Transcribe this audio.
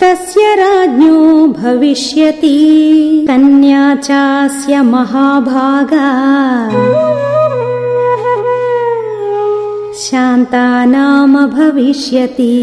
तस्य राज्ञो भविष्यति। कन्या चास्य महाभागा। शान्ता नाम भविष्यति।